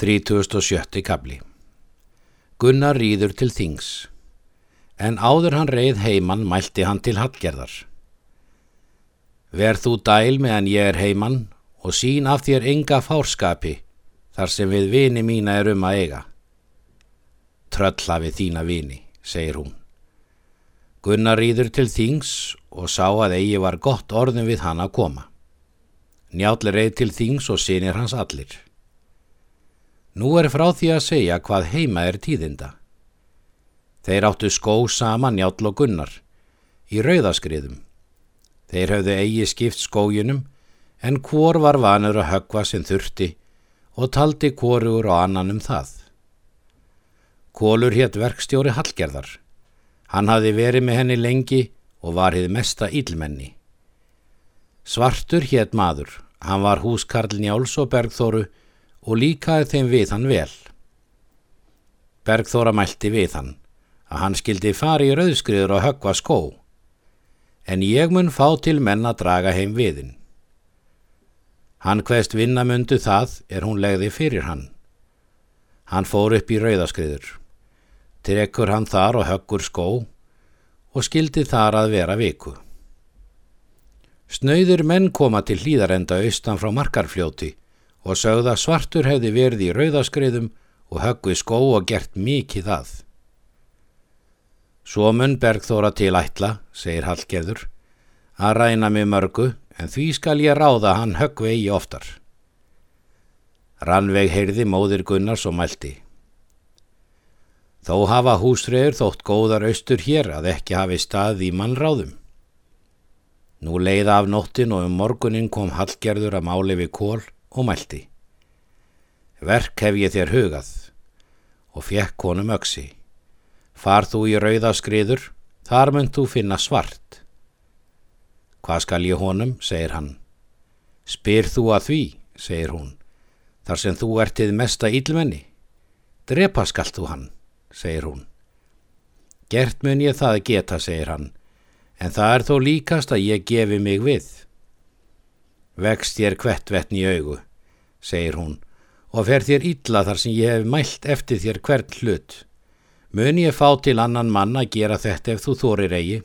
37. kabli Gunnar rýður til þings, en áður hann reið heimann mælti hann til hallgerðar. Verð þú dæl meðan ég er heimann og sín af þér enga fárskapi þar sem við vini mína er um að eiga. Trölla við þína vini, segir hún. Gunnar rýður til þings og sá að eigi var gott orðin við hann að koma. Njáll reið til þings og sinir hans allir. Nú er frá því að segja hvað heima er tíðinda. Þeir áttu skó saman Njáll og Gunnar í rauðaskriðum. Þeir höfðu eigi skipt skójunum en hvor var vanur að högva sem þurfti og taldi hvorur og annan um það. Kólur hétt verkstjóri Hallgerðar. Hann hafi verið með henni lengi og var hið mesta ílmenni. Svartur hétt maður, hann var húskarl Njáls og Bergþóru og líkaði þeim við hann vel. Bergþóra mælti við hann að hann skildi fari í rauðskriður og höggva skó, en ég mun fá til menn að draga heim viðinn. Hann hvaðst vinnamundu það er hún legði fyrir hann. Hann fór upp í rauðaskriður, trekkur hann þar og höggur skó og skildi þar að vera viku. Snauður menn koma til hlýðarenda austan frá markarfljóti og sögða svartur hefði verið í rauðaskriðum og höggvi skó og gert mikið að. Svo mun Bergþóra til ætla, segir Hallgerður, að ræna mig mörgu en því skal ég ráða hann höggvi eigi oftar. Rannveig heyrði móðir Gunnars og mælti. Þó hafa húsregur þótt góðar austur hér að ekki hafi stað í mannráðum. Nú leiða af nóttin og um morgunin kom Hallgerður að máli við kól og mælti. Verk hef ég þér hugað og fekk honum öksi. Far þú í rauðaskriður, þar mun þú finna svart. Hvað skal ég honum, segir hann. Spyr þú að því, segir hún, þar sem þú ertið mesta ílmenni. Drepa skalt þú hann, segir hún. Gert mun ég það geta, segir hann, en það er þó líkast að ég gefi mig við. Vekst þér kvettvetn í augu, segir hún, og fer þér illa þar sem ég hef mælt eftir þér hvern hlut. Mun ég fá til annan mann að gera þetta ef þú þórir eigi?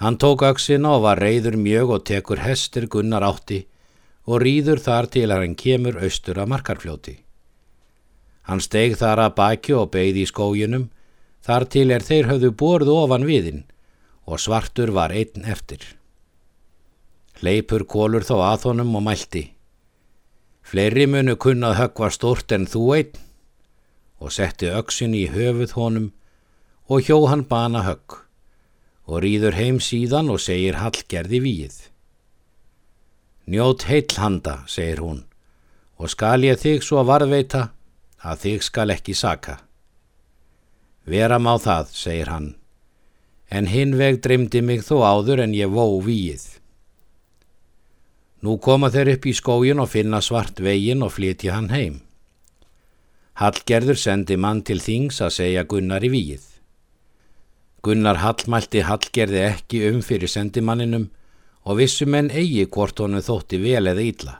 Hann tók auksina og var reyður mjög og tekur hestir gunnar átti og rýður þar til að hann kemur austur að markarfljóti. Hann steg þar að baki og beigði í skójunum, þar til er þeir höfðu borðu ofan viðinn og svartur var einn eftir. Leipur kólur þó að honum og mælti. Fleiri munu kunnað höggva stort en þú einn og setti öksin í höfuð honum og hjó hann bana högg og rýður heim síðan og segir hallgerði víð. Njót heill handa, segir hún, og skal ég þig svo varðveita að þig skal ekki saka. Vera má það, segir hann, en hinn veg dreymdi mig þó áður en ég vó víð. Nú koma þeir upp í skógin og finna svart vegin og flytja hann heim. Hallgerður sendi mann til þings að segja Gunnar í víð. Gunnar Hallmælti Hallgerði ekki um fyrir sendimanninum og vissum en eigi hvort honum þótti vel eða ítla.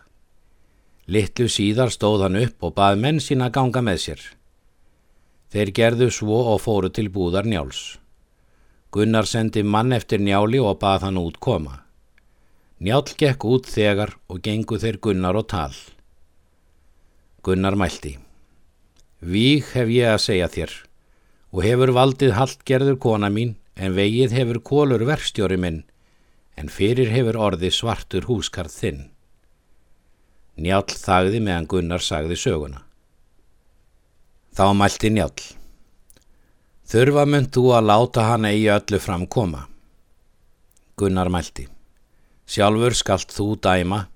Littlu síðar stóð hann upp og bað menn sína ganga með sér. Þeir gerðu svo og fóru til búðar njáls. Gunnar sendi mann eftir njáli og bað hann út koma. Njál gekk út þegar og gengu þeir Gunnar og tal. Gunnar mælti. Víg hef ég að segja þér og hefur valdið haldgerður kona mín en vegið hefur kólur verkstjóri minn en fyrir hefur orði svartur húskarð þinn. Njál þagði meðan Gunnar sagði söguna. Þá mælti Njál. Þurfa mynd þú að láta hana í öllu framkoma. Gunnar mælti. Sjálfur skalt þú dæma.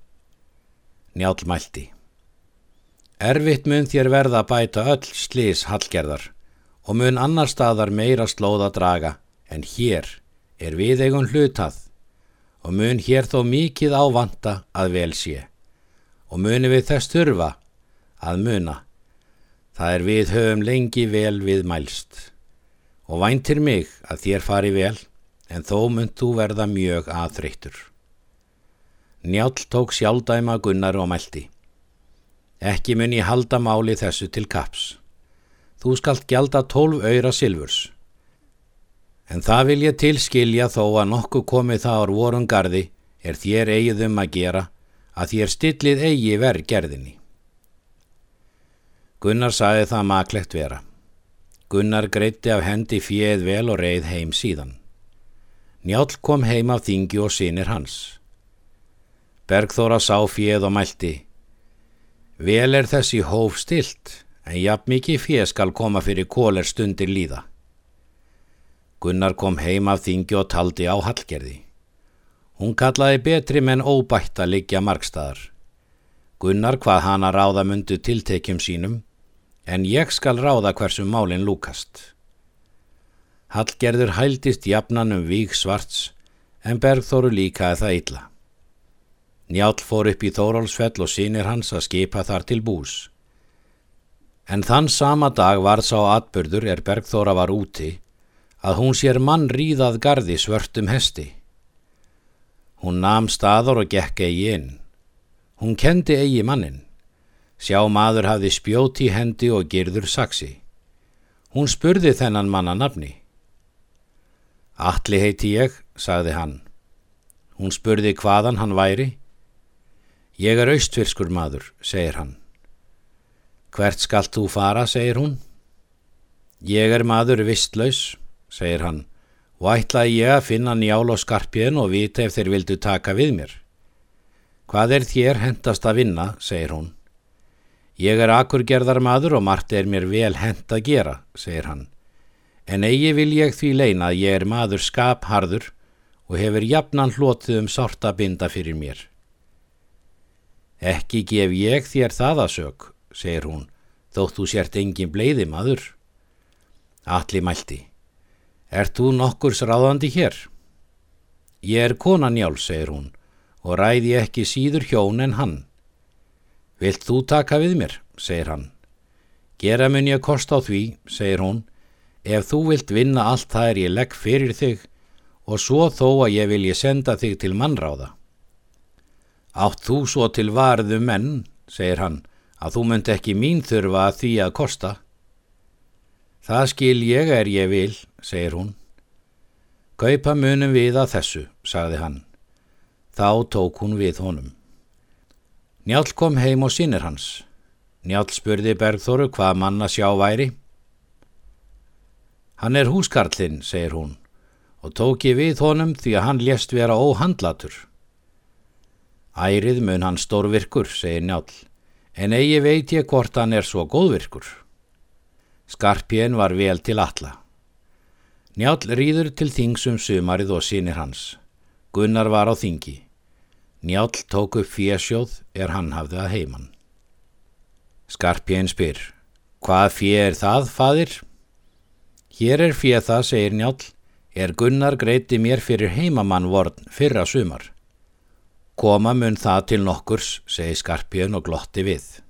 Njálmælti. Erfitt mun þér verða að bæta öll slís hallgerðar og mun annar staðar meira slóða draga en hér er við eigun hlutað og mun hér þó mikið ávanta að vel sé og muni við þess þurfa að muna. Það er við höfum lengi vel við mælst og væntir mig að þér fari vel en þó mun þú verða mjög aðþreyttur. Njál tók sjálfdæma Gunnar og mælti. Ekki mun ég halda máli þessu til kaps. Þú skalt gjalda tólf öyra silfurs. En það vil ég tilskilja þó að nokkuð komið það ár vorun gardi er þér eigið um að gera að þér stillið eigi verð gerðinni. Gunnar saði það maklegt vera. Gunnar greitti af hendi fjöð vel og reið heim síðan. Njál kom heim af þingi og sinir hans. Bergþóra sá fjöð og mælti. Vel er þessi hóf stilt, en jafn mikið fjöð skal koma fyrir kóler stundir líða. Gunnar kom heim af þingi og taldi á hallgerði. Hún kallaði betri menn óbætt að liggja margstæðar. Gunnar hvað hana ráða myndu tiltekjum sínum, en ég skal ráða hversu málinn lúkast. Hallgerður hældist jafnan um víg svarts, en Bergþóru líkaði það illa. Njál fór upp í Þórólsfell og sínir hans að skipa þar til bús. En þann sama dag var sá atbyrður er Bergþóra var úti, að hún sér mann ríðað gardi svörtum hesti. Hún nam staður og gekk eigi inn. Hún kendi eigi mannin. Sjá maður hafði spjóti hendi og girður saksi. Hún spurði þennan manna nafni. Alli heiti ég, sagði hann. Hún spurði hvaðan hann væri. Ég er austfirskur maður, segir hann. Hvert skalt þú fara, segir hún. Ég er maður vistlaus, segir hann og ætlaði ég að finna njál og skarpjön og vita ef þeir vildu taka við mér. Hvað er þér hendast að vinna, segir hún. Ég er akurgerðar maður og margt er mér vel hend að gera, segir hann. En eigi vil ég því leina að ég er maður skapharður og hefur jafnan hlotið um sorta binda fyrir mér. Ekki gef ég þér það að sög, segir hún, þótt þú sért engin bleiði maður. Alli mælti. Er þú nokkurs ráðandi hér? Ég er konan Jál, segir hún, og ræði ekki síður hjón en hann. Vilt þú taka við mér, segir hann. Gera mun ég kost á því, segir hún, ef þú vilt vinna allt það er ég legg fyrir þig og svo þó að ég vil ég senda þig til mannráða. Átt þú svo til varðu menn, segir hann, að þú myndi ekki mín þurfa að því að kosta. Það skil ég er ég vil, segir hún. Kaupa munum við að þessu, sagði hann. Þá tók hún við honum. Njál kom heim og sínir hans. Njál spurði Bergþóru hvað manna sjá væri. Hann er húskarlinn, segir hún, og tók ég við honum því að hann lést vera óhandlatur. Ærið mun hann stórvirkur, segir Njál, en eigi veit ég hvort hann er svo góðvirkur. Skarpjén var vel til alla. Njál rýður til þingsum sumarið og sínir hans. Gunnar var á þingi. Njál tók upp fésjóð er hann hafði að heiman. Skarpjén spyr, hvað fér er það, fadir? Hér er fér það, segir Njál, er Gunnar greiti mér fyrir heimamann vorn fyrra sumar. Koma mun það til nokkurs, segir Skarpjön og glotti við.